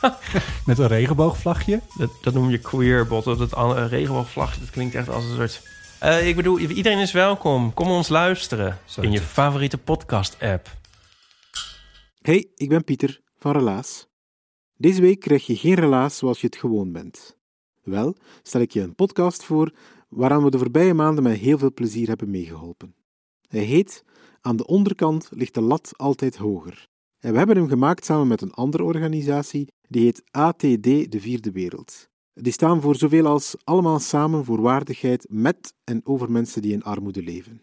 met een regenboogvlagje. Dat, dat noem je queerbot. Dat an- regenboogvlagje, dat klinkt echt als een soort... Eh, ik bedoel, iedereen is welkom. Kom ons luisteren Zo in je favoriete podcast-app. Hey, ik ben Pieter van Relaas. Deze week krijg je geen relaas zoals je het gewoon bent. Wel, stel ik je een podcast voor waaraan we de voorbije maanden met heel veel plezier hebben meegeholpen. Hij heet Aan de onderkant ligt de lat altijd hoger. En we hebben hem gemaakt samen met een andere organisatie, die heet ATD De Vierde Wereld. Die staan voor zoveel als allemaal samen voor waardigheid met en over mensen die in armoede leven.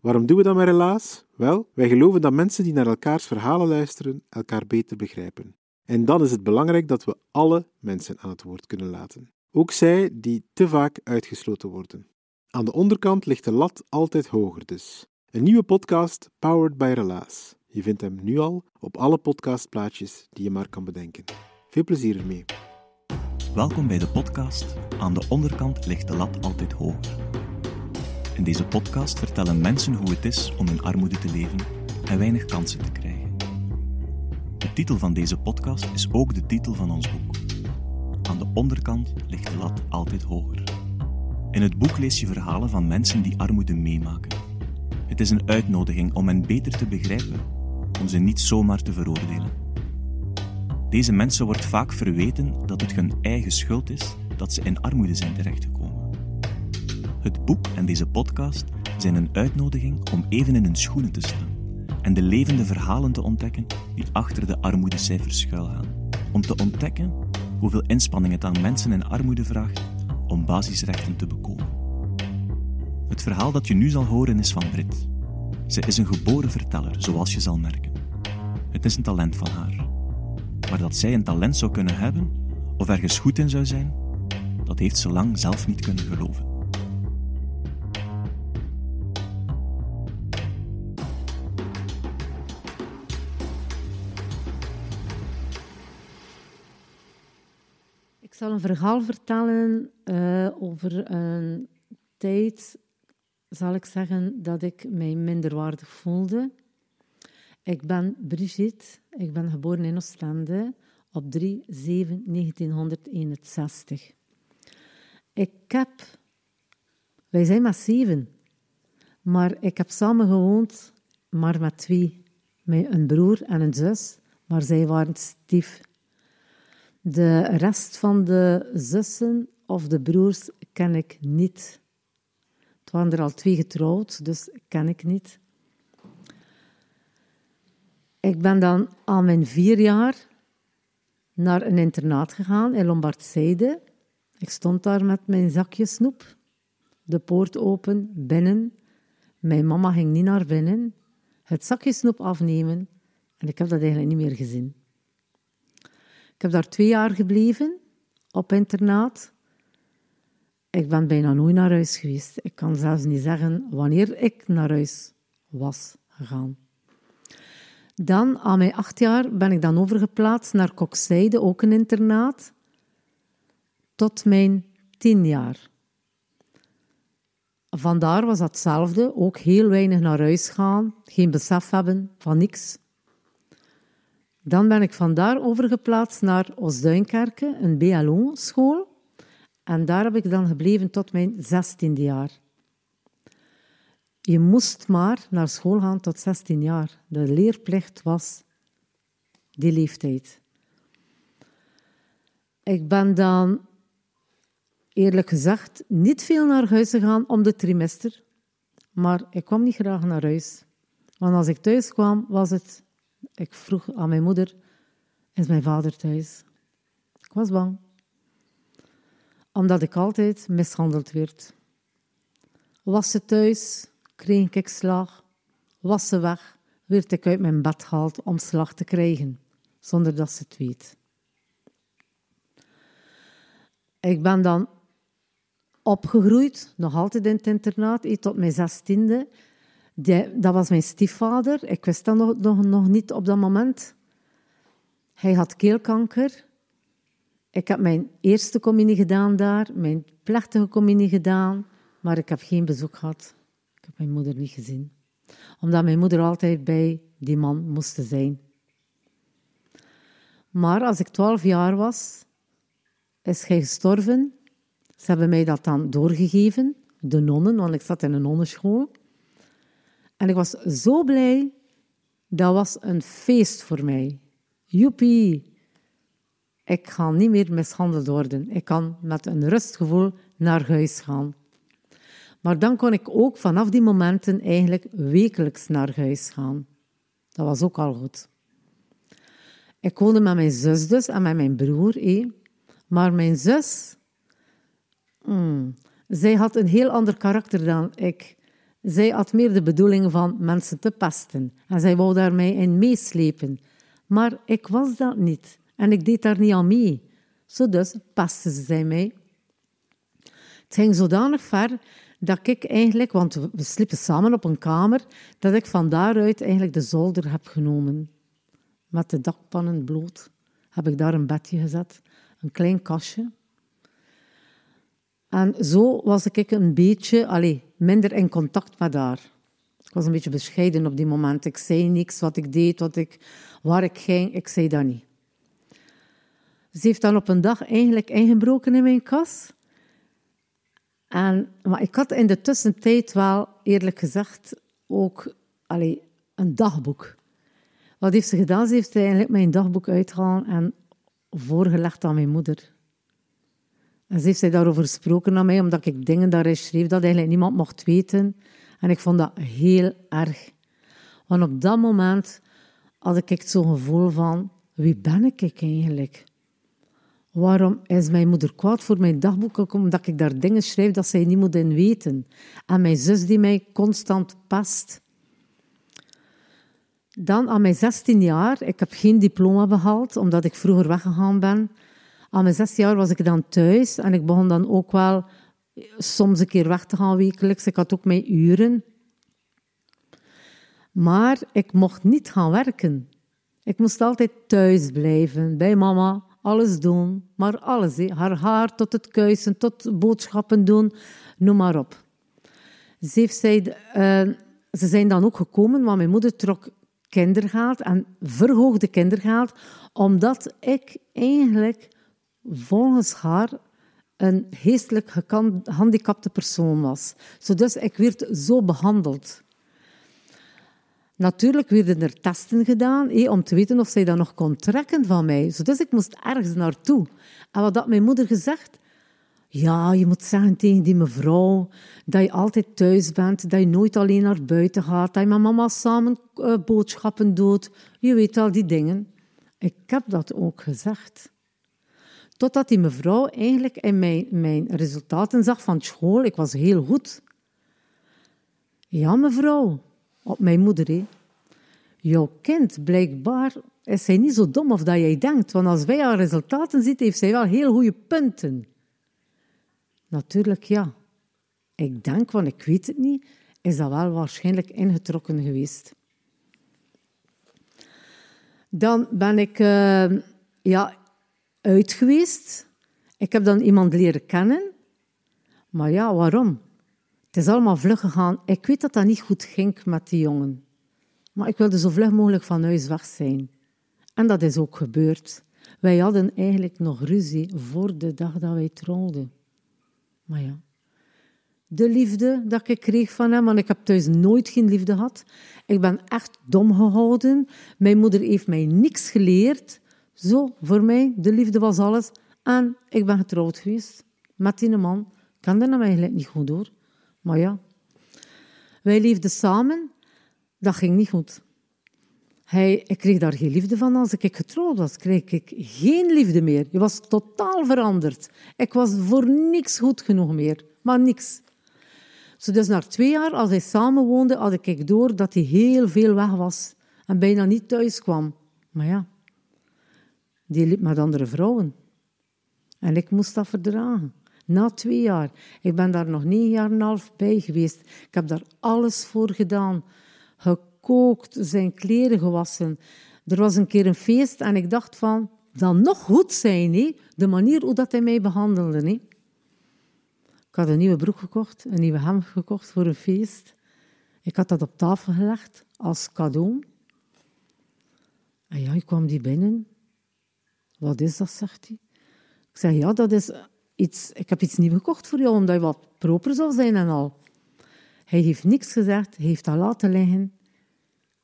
Waarom doen we dat met Relaas? Wel, wij geloven dat mensen die naar elkaars verhalen luisteren, elkaar beter begrijpen. En dan is het belangrijk dat we alle mensen aan het woord kunnen laten. Ook zij die te vaak uitgesloten worden. Aan de onderkant ligt de lat altijd hoger dus. Een nieuwe podcast powered by Relaas. Je vindt hem nu al op alle podcastplaatjes die je maar kan bedenken. Veel plezier ermee. Welkom bij de podcast Aan de onderkant ligt de lat altijd hoger. In deze podcast vertellen mensen hoe het is om in armoede te leven en weinig kansen te krijgen. De titel van deze podcast is ook de titel van ons boek. Aan de onderkant ligt de lat altijd hoger. In het boek lees je verhalen van mensen die armoede meemaken. Het is een uitnodiging om hen beter te begrijpen, om ze niet zomaar te veroordelen. Deze mensen wordt vaak verweten dat het hun eigen schuld is dat ze in armoede zijn terechtgekomen. Het boek en deze podcast zijn een uitnodiging om even in hun schoenen te staan en de levende verhalen te ontdekken die achter de armoedecijfers schuilgaan. Om te ontdekken hoeveel inspanning het aan mensen in armoede vraagt om basisrechten te bekomen. Het verhaal dat je nu zal horen is van Brit. Ze is een geboren verteller, zoals je zal merken. Het is een talent van haar. Maar dat zij een talent zou kunnen hebben, of ergens goed in zou zijn, dat heeft ze lang zelf niet kunnen geloven. Ik zal een verhaal vertellen eh, over een tijd, zal ik zeggen, dat ik mij minderwaardig voelde. Ik ben Brigitte, ik ben geboren in Oostende op 3-7-1961. Ik heb, wij zijn met zeven, maar ik heb samen gewoond, maar met twee. Met een broer en een zus, maar zij waren stief. De rest van de zussen of de broers ken ik niet. Het waren er al twee getrouwd, dus ken ik niet. Ik ben dan aan mijn vier jaar naar een internaat gegaan in Lombardzijde. Ik stond daar met mijn zakje snoep, de poort open, binnen. Mijn mama ging niet naar binnen, het zakje snoep afnemen en ik heb dat eigenlijk niet meer gezien. Ik heb daar twee jaar gebleven, op internaat. Ik ben bijna nooit naar huis geweest. Ik kan zelfs niet zeggen wanneer ik naar huis was gegaan. Dan, aan mijn acht jaar, ben ik dan overgeplaatst naar Kokzijde, ook een internaat, tot mijn tien jaar. Vandaar was dat hetzelfde, ook heel weinig naar huis gaan, geen besef hebben van niks. Dan ben ik vandaar overgeplaatst naar Osduinkerke, een BLO-school. En daar heb ik dan gebleven tot mijn zestiende jaar. Je moest maar naar school gaan tot 16 jaar. De leerplicht was die leeftijd. Ik ben dan, eerlijk gezegd, niet veel naar huis gegaan om de trimester. Maar ik kwam niet graag naar huis. Want als ik thuis kwam, was het... Ik vroeg aan mijn moeder, is mijn vader thuis? Ik was bang. Omdat ik altijd mishandeld werd. Was ze thuis, kreeg ik slag. Was ze weg, werd ik uit mijn bed gehaald om slag te krijgen, zonder dat ze het weet. Ik ben dan opgegroeid, nog altijd in het internaat, eh, tot mijn zestiende. Dat was mijn stiefvader. Ik wist dat nog, nog, nog niet op dat moment. Hij had keelkanker. Ik heb mijn eerste communie gedaan daar, mijn plechtige communie gedaan, maar ik heb geen bezoek gehad. Ik heb mijn moeder niet gezien. Omdat mijn moeder altijd bij die man moest zijn. Maar als ik twaalf jaar was, is hij gestorven. Ze hebben mij dat dan doorgegeven, de nonnen, want ik zat in een nonnenschool. En ik was zo blij. Dat was een feest voor mij. Joepie. Ik ga niet meer mishandeld worden. Ik kan met een rustgevoel naar huis gaan. Maar dan kon ik ook vanaf die momenten eigenlijk wekelijks naar huis gaan. Dat was ook al goed. Ik woonde met mijn zus dus en met mijn broer. Eh. Maar mijn zus, hmm, zij had een heel ander karakter dan ik. Zij had meer de bedoeling van mensen te pesten. En zij wou daar mij in meeslepen. Maar ik was dat niet. En ik deed daar niet aan mee. Zo dus paste zij mij. Het ging zodanig ver dat ik eigenlijk, want we sliepen samen op een kamer, dat ik van daaruit eigenlijk de zolder heb genomen. Met de dakpannen bloot heb ik daar een bedje gezet, een klein kastje. En zo was ik een beetje allez, minder in contact met haar. Ik was een beetje bescheiden op die moment. Ik zei niks wat ik deed, wat ik, waar ik ging. Ik zei dat niet. Ze heeft dan op een dag eigenlijk ingebroken in mijn kas. En, maar ik had in de tussentijd wel, eerlijk gezegd, ook allee, een dagboek. Wat heeft ze gedaan? Ze heeft eigenlijk mijn dagboek uitgehaald en voorgelegd aan mijn moeder. En ze heeft zij daarover gesproken aan mij, omdat ik dingen daarin schreef dat eigenlijk niemand mocht weten. En ik vond dat heel erg. Want op dat moment had ik zo'n gevoel van, wie ben ik eigenlijk? Waarom is mijn moeder kwaad voor mijn dagboek? Omdat ik daar dingen schrijf dat zij niet moet in weten. En mijn zus die mij constant past. Dan aan mijn 16 jaar, ik heb geen diploma behaald, omdat ik vroeger weggegaan ben. Aan mijn 16 jaar was ik dan thuis en ik begon dan ook wel soms een keer weg te gaan wekelijks. Ik had ook mijn uren. Maar ik mocht niet gaan werken. Ik moest altijd thuis blijven, bij mama, alles doen. Maar alles, haar haar tot het kuisen, tot boodschappen doen, noem maar op. Ze, heeft zij, uh, ze zijn dan ook gekomen, maar mijn moeder trok kindergeld en verhoogde kindergeld, omdat ik eigenlijk volgens haar een geestelijk gehandicapte persoon was. Dus ik werd zo behandeld. Natuurlijk werden er testen gedaan om te weten of zij dat nog kon trekken van mij. Dus ik moest ergens naartoe. En wat had mijn moeder gezegd? Ja, je moet zeggen tegen die mevrouw dat je altijd thuis bent, dat je nooit alleen naar buiten gaat, dat je met mama samen uh, boodschappen doet. Je weet al die dingen. Ik heb dat ook gezegd. Totdat die mevrouw eigenlijk in mijn, mijn resultaten zag van school. Ik was heel goed. Ja, mevrouw. Op mijn moeder. Jouw kind, blijkbaar is zij niet zo dom of dat jij denkt. Want als wij haar resultaten zien, heeft zij wel heel goede punten. Natuurlijk, ja. Ik denk, want ik weet het niet, is dat wel waarschijnlijk ingetrokken geweest. Dan ben ik uh, ja, uit geweest. Ik heb dan iemand leren kennen. Maar ja, waarom? Het is allemaal vlug gegaan. Ik weet dat dat niet goed ging met die jongen. Maar ik wilde zo vlug mogelijk van huis weg zijn. En dat is ook gebeurd. Wij hadden eigenlijk nog ruzie voor de dag dat wij trouwden. Maar ja, de liefde dat ik kreeg van hem, want ik heb thuis nooit geen liefde gehad. Ik ben echt dom gehouden. Mijn moeder heeft mij niks geleerd. Zo, voor mij, de liefde was alles. En ik ben getrouwd geweest met die man. Ik kende hem eigenlijk niet goed door. Maar ja, wij leefden samen. Dat ging niet goed. Hij, ik kreeg daar geen liefde van. Als ik getrouwd was, kreeg ik geen liefde meer. Je was totaal veranderd. Ik was voor niks goed genoeg meer. Maar niks. Dus na twee jaar, als hij samen woonde, had ik door dat hij heel veel weg was. En bijna niet thuis kwam. Maar ja, die liep met andere vrouwen. En ik moest dat verdragen. Na twee jaar. Ik ben daar nog negen jaar en een half bij geweest. Ik heb daar alles voor gedaan. Gekookt, zijn kleren gewassen. Er was een keer een feest en ik dacht van, dan nog goed zijn, hè? de manier hoe dat hij mij behandelde. Hè? Ik had een nieuwe broek gekocht, een nieuwe hemd gekocht voor een feest. Ik had dat op tafel gelegd als cadeau. En ja, ik kwam die binnen. Wat is dat, zegt hij. Ik zeg, ja, dat is iets... Ik heb iets nieuws gekocht voor jou, omdat je wat proper zou zijn en al. Hij heeft niks gezegd, hij heeft dat laten liggen.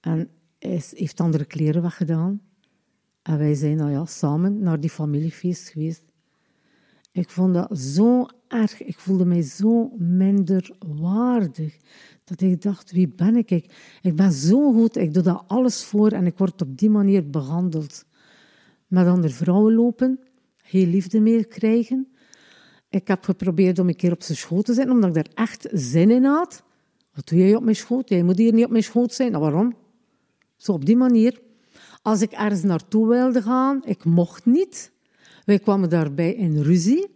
En hij heeft andere kleren weggedaan. En wij zijn nou ja, samen naar die familiefeest geweest. Ik vond dat zo erg. Ik voelde mij zo minder waardig. Dat ik dacht, wie ben ik? Ik ben zo goed, ik doe daar alles voor en ik word op die manier behandeld. Met andere vrouwen lopen, heel liefde meer krijgen. Ik heb geprobeerd om een keer op zijn schoot te zitten, omdat ik daar echt zin in had. Wat doe jij op mijn schoot? Jij moet hier niet op mijn schoot zijn. Nou, waarom? Zo op die manier. Als ik ergens naartoe wilde gaan, ik mocht niet. Wij kwamen daarbij in ruzie.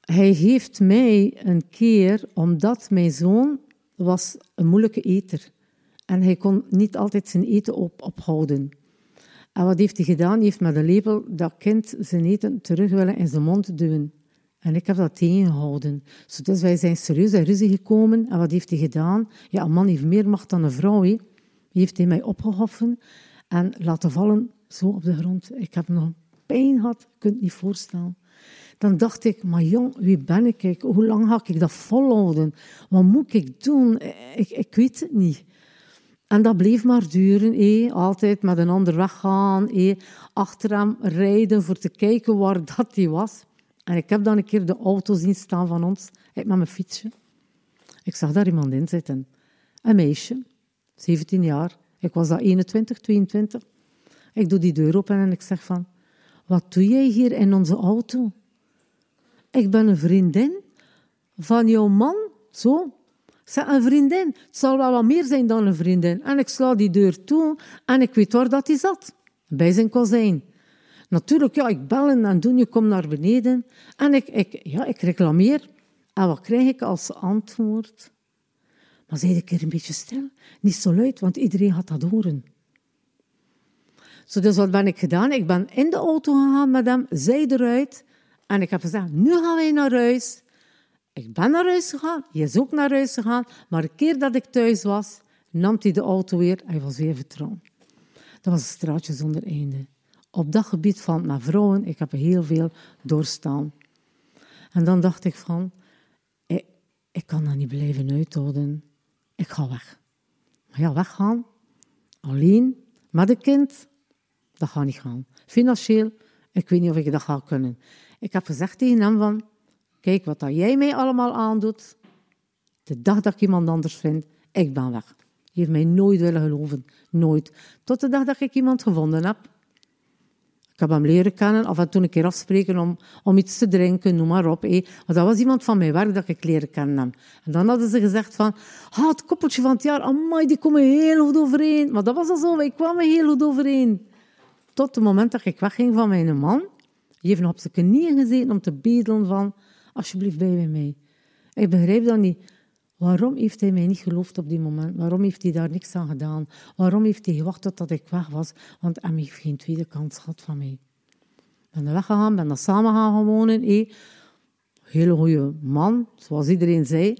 Hij heeft mij een keer, omdat mijn zoon was een moeilijke eter en hij kon niet altijd zijn eten op, ophouden. En wat heeft hij gedaan? Hij heeft met een lepel dat kind zijn eten terug willen in zijn mond duwen. En ik heb dat tegengehouden. Dus wij zijn serieus in ruzie gekomen. En wat heeft hij gedaan? Ja, een man heeft meer macht dan een vrouw. He. heeft hij mij opgehoffen en laten vallen zo op de grond. Ik heb nog pijn gehad, je kunt het niet voorstellen. Dan dacht ik, maar jong, wie ben ik? Hoe lang ga ik dat volhouden? Wat moet ik doen? Ik, ik weet het niet. En dat bleef maar duren. Altijd met een ander weggaan. Eh. Achter hem rijden voor te kijken waar dat hij was. En ik heb dan een keer de auto zien staan van ons. Ik met mijn fietsje. Ik zag daar iemand in zitten. Een meisje, 17 jaar. Ik was dat 21, 22. Ik doe die deur open en ik zeg van... Wat doe jij hier in onze auto? Ik ben een vriendin van jouw man. Zo. Zeg, een vriendin. Het zal wel wat meer zijn dan een vriendin. En ik sla die deur toe en ik weet waar dat hij zat. Bij zijn kozijn. Natuurlijk, ja, ik bellen en doen, je komt naar beneden. En ik, ik, ja, ik reclameer. En wat krijg ik als antwoord? Maar zei ik keer een beetje stil. Niet zo luid, want iedereen gaat dat horen. Zo, dus wat ben ik gedaan? Ik ben in de auto gegaan met hem, zij eruit. En ik heb gezegd, nu gaan wij naar huis. Ik ben naar huis gegaan, hij is ook naar huis gegaan. Maar de keer dat ik thuis was, nam hij de auto weer en hij was weer vertrouwen. Dat was een straatje zonder einde. Op dat gebied van mijn vrouwen, ik heb heel veel doorstaan. En dan dacht ik van, ik, ik kan dat niet blijven uithouden. Ik ga weg. Maar ja, weggaan, alleen, met een kind, dat gaat niet gaan. Financieel, ik weet niet of ik dat ga kunnen. Ik heb gezegd tegen hem van, kijk wat dat jij mij allemaal aandoet. De dag dat ik iemand anders vind, ik ben weg. Je heeft mij nooit willen geloven. Nooit. Tot de dag dat ik iemand gevonden heb. Ik heb hem leren kennen, af en toe een keer afspreken om, om iets te drinken, noem maar op. Dat was iemand van mijn werk dat ik leren kennen En dan hadden ze gezegd van, ah, het koppeltje van het jaar, die komen heel goed overeen. Maar dat was al zo, wij kwamen heel goed overeen. Tot het moment dat ik wegging van mijn man, die heeft nog op zijn knieën gezeten om te bedelen van, alsjeblieft, bij bij mij. Ik begrijp dat niet. Waarom heeft hij mij niet geloofd op die moment? Waarom heeft hij daar niks aan gedaan? Waarom heeft hij gewacht totdat ik weg was? Want hij heeft geen tweede kans gehad van mij. Ik ben weggegaan, ben daar samen gaan wonen. Een hele goede man, zoals iedereen zei.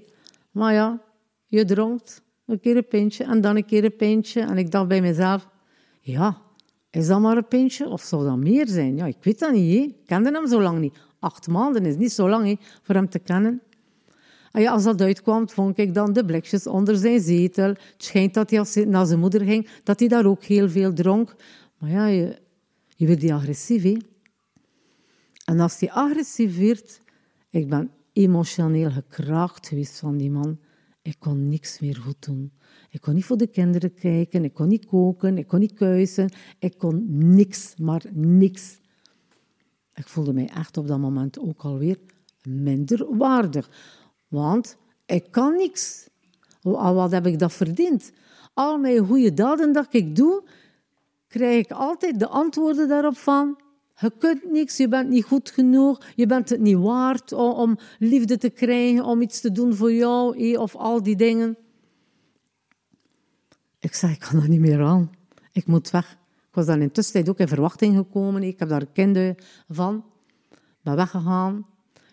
Maar ja, je dronkt een keer een pintje en dan een keer een pintje. En ik dacht bij mezelf, ja, is dat maar een pintje of zou dat meer zijn? Ja, ik weet dat niet. Hè. Ik kende hem zo lang niet. Acht maanden is niet zo lang hè, voor hem te kennen. En ja, als dat uitkwam, vond ik dan de blikjes onder zijn zetel. Het schijnt dat hij als hij naar zijn moeder ging, dat hij daar ook heel veel dronk. Maar ja, je, je wordt die agressief. En als hij agressief werd, ik ben emotioneel gekraakt geweest van die man. Ik kon niks meer goed doen. Ik kon niet voor de kinderen kijken, ik kon niet koken, ik kon niet kuisen. Ik kon niks, maar niks. Ik voelde mij echt op dat moment ook alweer minder waardig. Want ik kan niks. Wat heb ik dat verdiend? Al mijn goede daden dat ik doe, krijg ik altijd de antwoorden daarop van... Je kunt niks, je bent niet goed genoeg, je bent het niet waard om, liefde te krijgen, om iets te doen voor jou, of al die dingen. Ik zei, ik kan er niet meer aan. Ik moet weg. Ik was dan in tussentijd ook in verwachting gekomen. Ik heb daar kinderen van. ben weggegaan.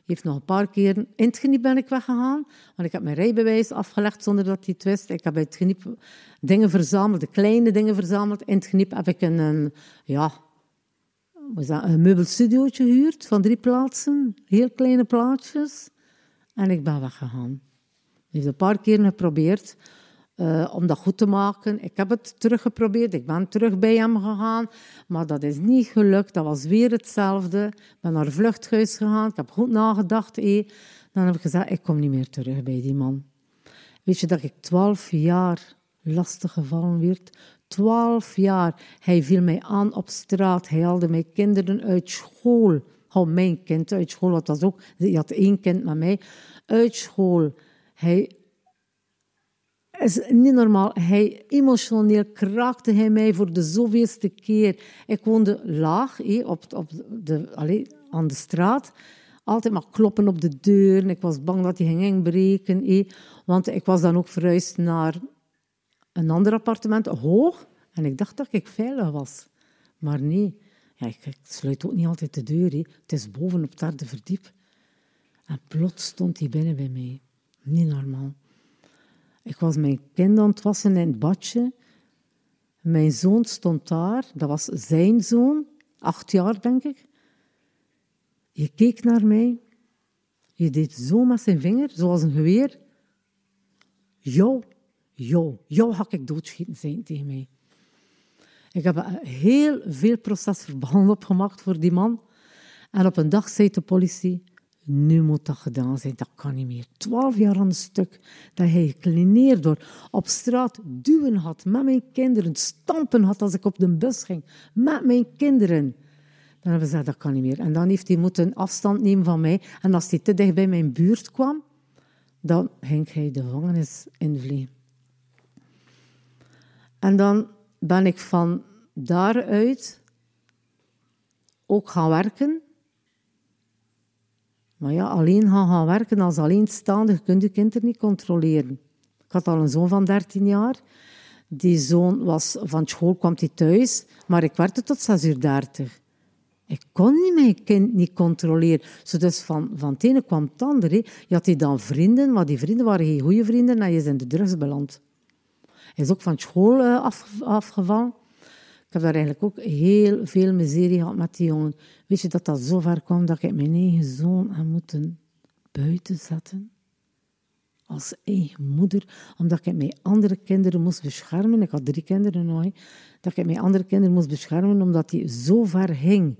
Heeft nog een paar keer in het geniep ben ik weggegaan. Want ik heb mijn rijbewijs afgelegd zonder dat hij het wist. Ik heb bij het geniep dingen verzameld, kleine dingen verzameld. In het geniep heb ik een, een ja, een meubelstudiootje gehuurd van drie plaatsen. Heel kleine plaatjes. En ik ben weggegaan. Ik heeft een paar keer geprobeerd uh, om dat goed te maken. Ik heb het teruggeprobeerd, ik ben terug bij hem gegaan, maar dat is niet gelukt. Dat was weer hetzelfde. Ik ben naar vluchthuis gegaan, ik heb goed nagedacht. Eh. Dan heb ik gezegd, ik kom niet meer terug bij die man. Weet je dat ik twaalf jaar lastig gevallen werd? Twaalf jaar. Hij viel mij aan op straat. Hij haalde mijn kinderen uit school. Oh, mijn kind uit school, dat was ook... Je had één kind met mij. Uit school. Hij is niet normaal. Hij, emotioneel kraakte hij mij voor de zoveelste keer. Ik woonde laag op, op de, allez, aan de straat. Altijd maar kloppen op de deur. Ik was bang dat hij ging inbreken. Want ik was dan ook verhuisd naar een ander appartement, hoog. En ik dacht dat ik veilig was. Maar nee, ja, ik, ik sluit ook niet altijd de deur. Het is boven op het derde verdiep. En plots stond hij binnen bij mij. Niet normaal. Ik was mijn kind aan het wassen in het badje. Mijn zoon stond daar, dat was zijn zoon, acht jaar denk ik. Je keek naar mij. Je deed zo met zijn vinger, zoals een geweer. Jou, jou, jou had ik doodschieten zijn tegen mij. Ik heb heel veel procesverband opgemaakt voor die man. En op een dag zei de politie, nu moet dat gedaan zijn, dat kan niet meer. Twaalf jaar aan een stuk dat hij geklineerd door op straat duwen had met mijn kinderen, stampen had als ik op de bus ging, met mijn kinderen. Dan hebben ze gezegd, dat kan niet meer. En dan heeft hij moeten afstand nemen van mij. En als hij te dicht bij mijn buurt kwam, dan ging hij de gevangenis invliegen. En dan ben ik van daaruit ook gaan werken maar ja, alleen gaan gaan werken als alleenstaande, kun je kind er niet controleren. Ik had al een zoon van 13 jaar. Die zoon was van school, kwam hij thuis, maar ik werkte tot 6 uur 30. Ik kon niet mijn kind niet controleren. Zo dus van, van het ene kwam het andere. Je had hij dan vrienden, maar die vrienden waren geen goede vrienden en je is in de drugs beland. Hij is ook van school af, afgevallen. Ik heb daar eigenlijk ook heel veel miserie gehad met die jongen. Weet je dat dat zo ver kwam dat ik mijn eigen zoon had moeten buiten zetten? Als eigen moeder, omdat ik mijn andere kinderen moest beschermen. Ik had drie kinderen nog. Dat ik mijn andere kinderen moest beschermen omdat hij zo ver ging.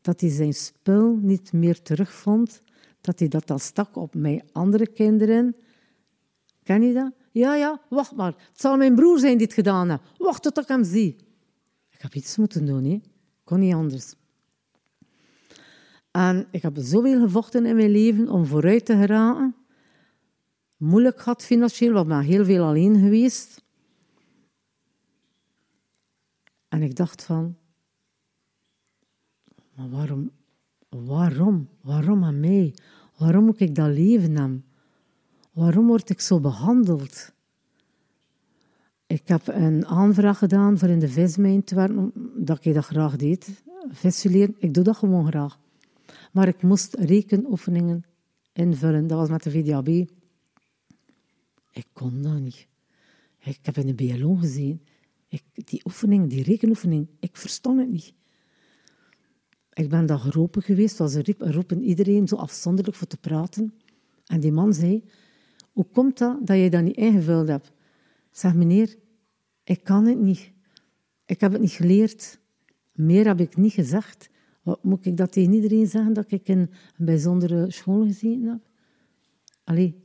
Dat hij zijn spul niet meer terugvond. Dat hij dat al stak op mijn andere kinderen. Ken je dat? Ja, ja, wacht maar. Het zal mijn broer zijn die het gedaan heeft. Wacht tot ik hem zie. Ik heb iets moeten doen, hè. kon niet anders. En ik heb zoveel gevochten in mijn leven om vooruit te geraken. Moeilijk gehad financieel, want ik ben heel veel alleen geweest. En ik dacht van, maar waarom, waarom, waarom aan mij? Waarom moet ik dat leven hebben? Waarom word ik zo behandeld? Ik heb een aanvraag gedaan voor in de vismijn te werken, dat ik dat graag deed. Visfileren, ik doe dat gewoon graag. Maar ik moest rekenoefeningen invullen. Dat was met de VDAB. Ik kon dat niet. Ik heb in de BLO gezien. Ik, die oefening, die rekenoefening, ik verstond het niet. Ik ben daar geroepen geweest, was roepen iedereen zo afzonderlijk voor te praten. En die man zei, hoe komt dat dat je dat niet ingevuld hebt? Ik zeg, meneer, ik kan het niet. Ik heb het niet geleerd. Meer heb ik niet gezegd. Wat, moet ik dat tegen iedereen zeggen, dat ik in een bijzondere school gezeten heb? Allee.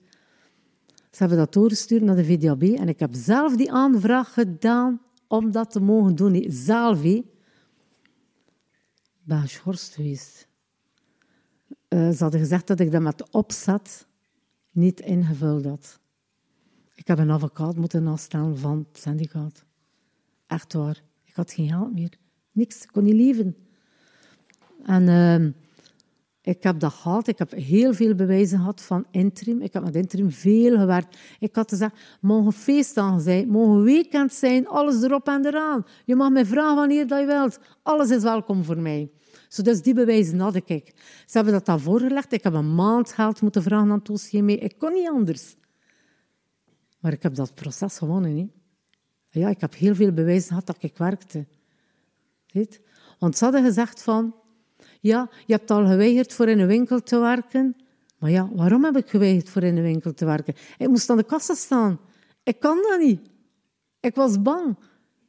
Ze hebben dat doorgestuurd naar de VDAB en ik heb zelf die aanvraag gedaan om dat te mogen doen. Zelf, Ik ben geweest. Uh, ze hadden gezegd dat ik dat met opzet niet ingevuld had. Ik heb een advocaat moeten afstaan van het syndicaat. Echt waar. Ik had geen geld meer. Niks. Ik kon niet leven. En ehm, ik heb dat gehad. Ik heb heel veel bewijzen gehad van interim. Ik heb met interim veel gewerkt. Ik had gezegd, mogen feestdagen zijn, mogen weekend zijn, alles erop en eraan. Je mag mij vragen wanneer dat je wilt. Alles is welkom voor mij. Zo, dus die bewijzen had ik. Ze hebben dat dan voorgelegd. Ik heb een maand geld moeten vragen aan het mee. Ik kon niet anders. Maar ik heb dat proces gewonnen. Ja, ik heb heel veel bewijzen gehad dat ik werkte. Ziet? Want ze hadden gezegd van... Ja, je hebt al geweigerd voor in een winkel te werken. Maar ja, waarom heb ik geweigerd voor in een winkel te werken? Ik moest aan de kassa staan. Ik kan dat niet. Ik was bang.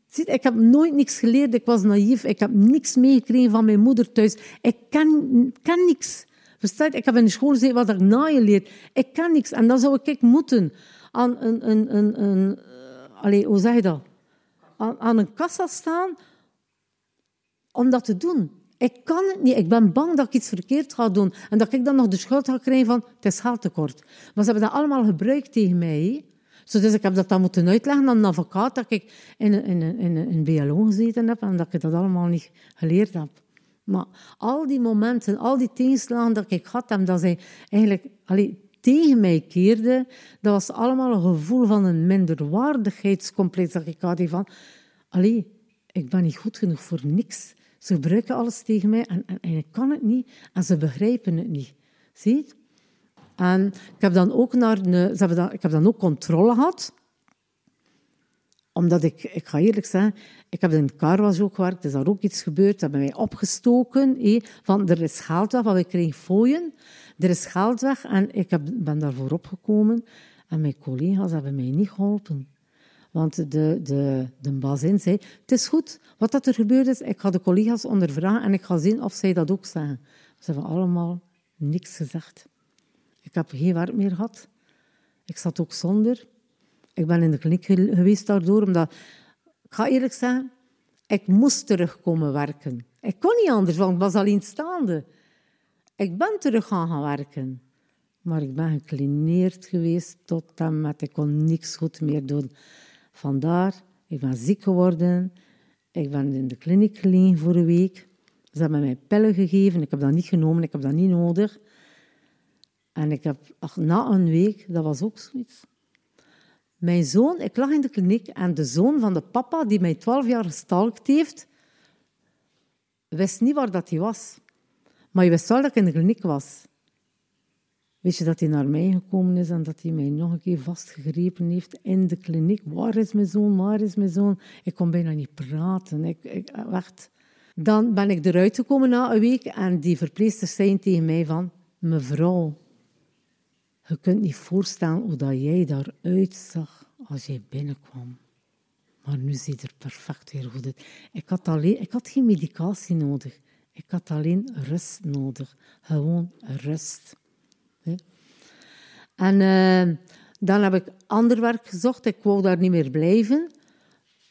Ziet, ik heb nooit niks geleerd. Ik was naïef. Ik heb niks meegekregen van mijn moeder thuis. Ik kan, kan niks. Verstaat? Ik heb in de school gezegd wat ik naaien leer. Ik kan niks. En dan zou ik moeten aan een... een, een, een uh, allez, hoe zeg je dat? Aan, aan een kassa staan om dat te doen. Ik kan het niet. Ik ben bang dat ik iets verkeerd ga doen. En dat ik dan nog de schuld ga krijgen van het is. Maar ze hebben dat allemaal gebruikt tegen mij. Dus ik heb dat dan moeten uitleggen aan een advocaat dat ik in een, in, een, in een BLO gezeten heb en dat ik dat allemaal niet geleerd heb. Maar al die momenten, al die tegenslagen dat ik had en dat zij eigenlijk allee, tegen mij keerden, dat was allemaal een gevoel van een minderwaardigheidscomplex dat ik had. Van, allee, ik ben niet goed genoeg voor niks. Ze gebruiken alles tegen mij en, en, ik kan het niet en ze begrijpen het niet. Zie En ik heb dan ook, naar ze dan, ik heb dan ook controle gehad. Omdat ik, ik ga eerlijk zeggen, ik heb in het carwas ook gewerkt, is daar ook iets gebeurd. Ze hebben mij opgestoken, hé, van er is geld weg, want we kregen fooien. Er is geld weg en ik heb, ben daarvoor opgekomen. En mijn collega's hebben mij niet geholpen. Want de, de, de bazin zei, het is goed, wat dat er gebeurd is, ik ga de collega's ondervragen en ik ga zien of zij dat ook zeggen. Ze hebben allemaal niks gezegd. Ik heb geen werk meer gehad. Ik zat ook zonder. Ik ben in de kliniek geweest daardoor, omdat... Ik ga eerlijk zeggen, ik moest terugkomen werken. Ik kon niet anders, want ik was alleenstaande. Ik ben terug gaan, gaan werken. Maar ik ben geklineerd geweest tot en met... Ik kon niks goed meer doen. Vandaar, ik ben ziek geworden. Ik ben in de kliniek gelegen voor een week. Ze hebben mij pillen gegeven. Ik heb dat niet genomen, ik heb dat niet nodig. En ik heb, ach, na een week, dat was ook zoiets. Mijn zoon, ik lag in de kliniek en de zoon van de papa, die mij twaalf jaar gestalkt heeft, wist niet waar dat hij was. Maar je wist wel dat ik in de kliniek was. Weet je dat hij naar mij gekomen is en dat hij mij nog een keer vastgegrepen heeft in de kliniek? Waar is mijn zoon? Waar is mijn zoon? Ik kon bijna niet praten. Ik, ik. Dan ben ik eruit gekomen na een week en die verpleegsters zei tegen mij van... Mevrouw, je kunt niet voorstellen hoe dat jij daaruit zag als jij binnenkwam. Maar nu ziet er perfect weer goed uit. Ik had, alleen, ik had geen medicatie nodig. Ik had alleen rust nodig. Gewoon rust. En uh, dan heb ik ander werk gezocht. Ik wou daar niet meer blijven.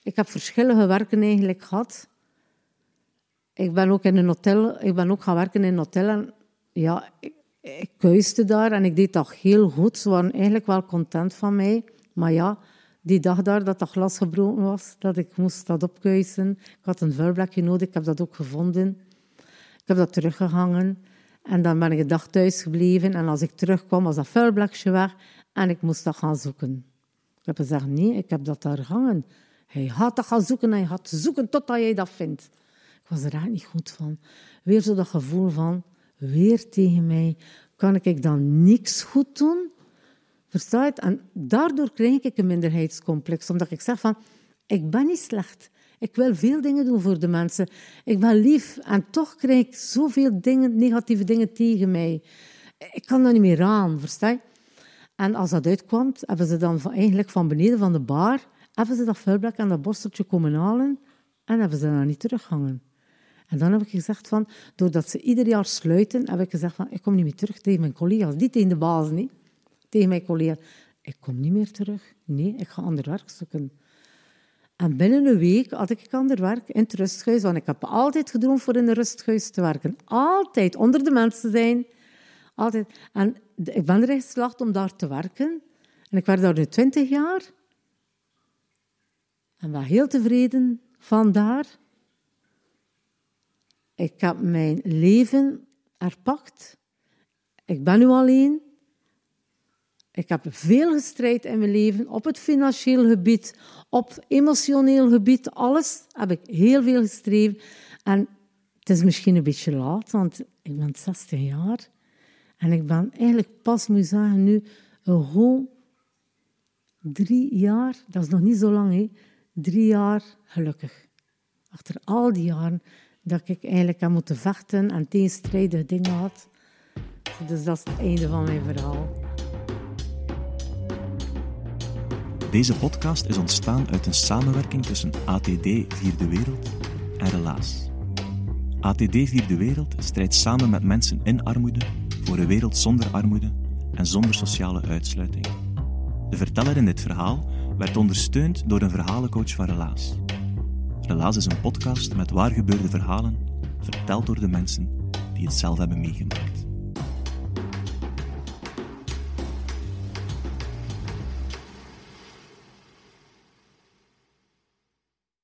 Ik heb verschillende werken eigenlijk gehad. Ik ben ook in een hotel, ik ben ook gaan werken in een hotel. En ja, ik, ik kuiste daar en ik deed dat heel goed. Ze waren eigenlijk wel content van mij. Maar ja, die dag daar dat dat glas gebroken was, dat ik moest dat opkuisen. Ik had een vuilblakje nodig, ik heb dat ook gevonden. Ik heb dat teruggehangen. En dan ben ik een dag thuis gebleven. En als ik terugkwam, was dat vuilblokje weg. En ik moest dat gaan zoeken. Ik heb gezegd, nee, ik heb dat daar hangen. Hij had dat gaan zoeken en hij had zoeken totdat jij dat vindt. Ik was er eigenlijk niet goed van. Weer zo dat gevoel van, weer tegen mij. Kan ik dan niks goed doen? Versta je En daardoor krijg ik een minderheidscomplex. Omdat ik zeg van, ik ben niet slecht. Ik wil veel dingen doen voor de mensen. Ik ben lief en toch krijg ik zoveel dingen, negatieve dingen tegen mij. Ik kan dat niet meer aan, versta je? En als dat uitkwam, hebben ze dan van, eigenlijk van beneden van de bar, hebben ze dat vuilblak en dat borsteltje komen halen en hebben ze dan niet terughangen. En dan heb ik gezegd van, doordat ze ieder jaar sluiten, heb ik gezegd van, ik kom niet meer terug tegen mijn collega's. Niet tegen de baas, niet. Tegen mijn collega's. Ik kom niet meer terug. Nee, ik ga ander werk zoeken. En binnen een week had ik ander werk in het rusthuis, want ik heb altijd gedroomd voor in een rusthuis te werken. Altijd, onder de mensen zijn. Altijd. En ik ben erin geslaagd om daar te werken. En ik werd daar nu twintig jaar. En ben heel tevreden van daar. Ik heb mijn leven herpakt. Ik ben nu alleen. Ik heb veel gestrijd in mijn leven, op het financieel gebied, op emotioneel gebied, alles heb ik heel veel gestreden. En het is misschien een beetje laat, want ik ben 16 jaar. En ik ben eigenlijk pas, moet zeggen, nu een gewoon drie jaar, dat is nog niet zo lang, hè, drie jaar gelukkig. Achter al die jaren dat ik eigenlijk heb moeten vechten en tegenstrijdige dingen had. Dus dat is het einde van mijn verhaal. Deze podcast is ontstaan uit een samenwerking tussen ATD Vierde Wereld en Relaas. ATD Vierde Wereld strijdt samen met mensen in armoede voor een wereld zonder armoede en zonder sociale uitsluiting. De verteller in dit verhaal werd ondersteund door een verhalencoach van Relaas. Relaas is een podcast met waargebeurde verhalen, verteld door de mensen die het zelf hebben meegemaakt.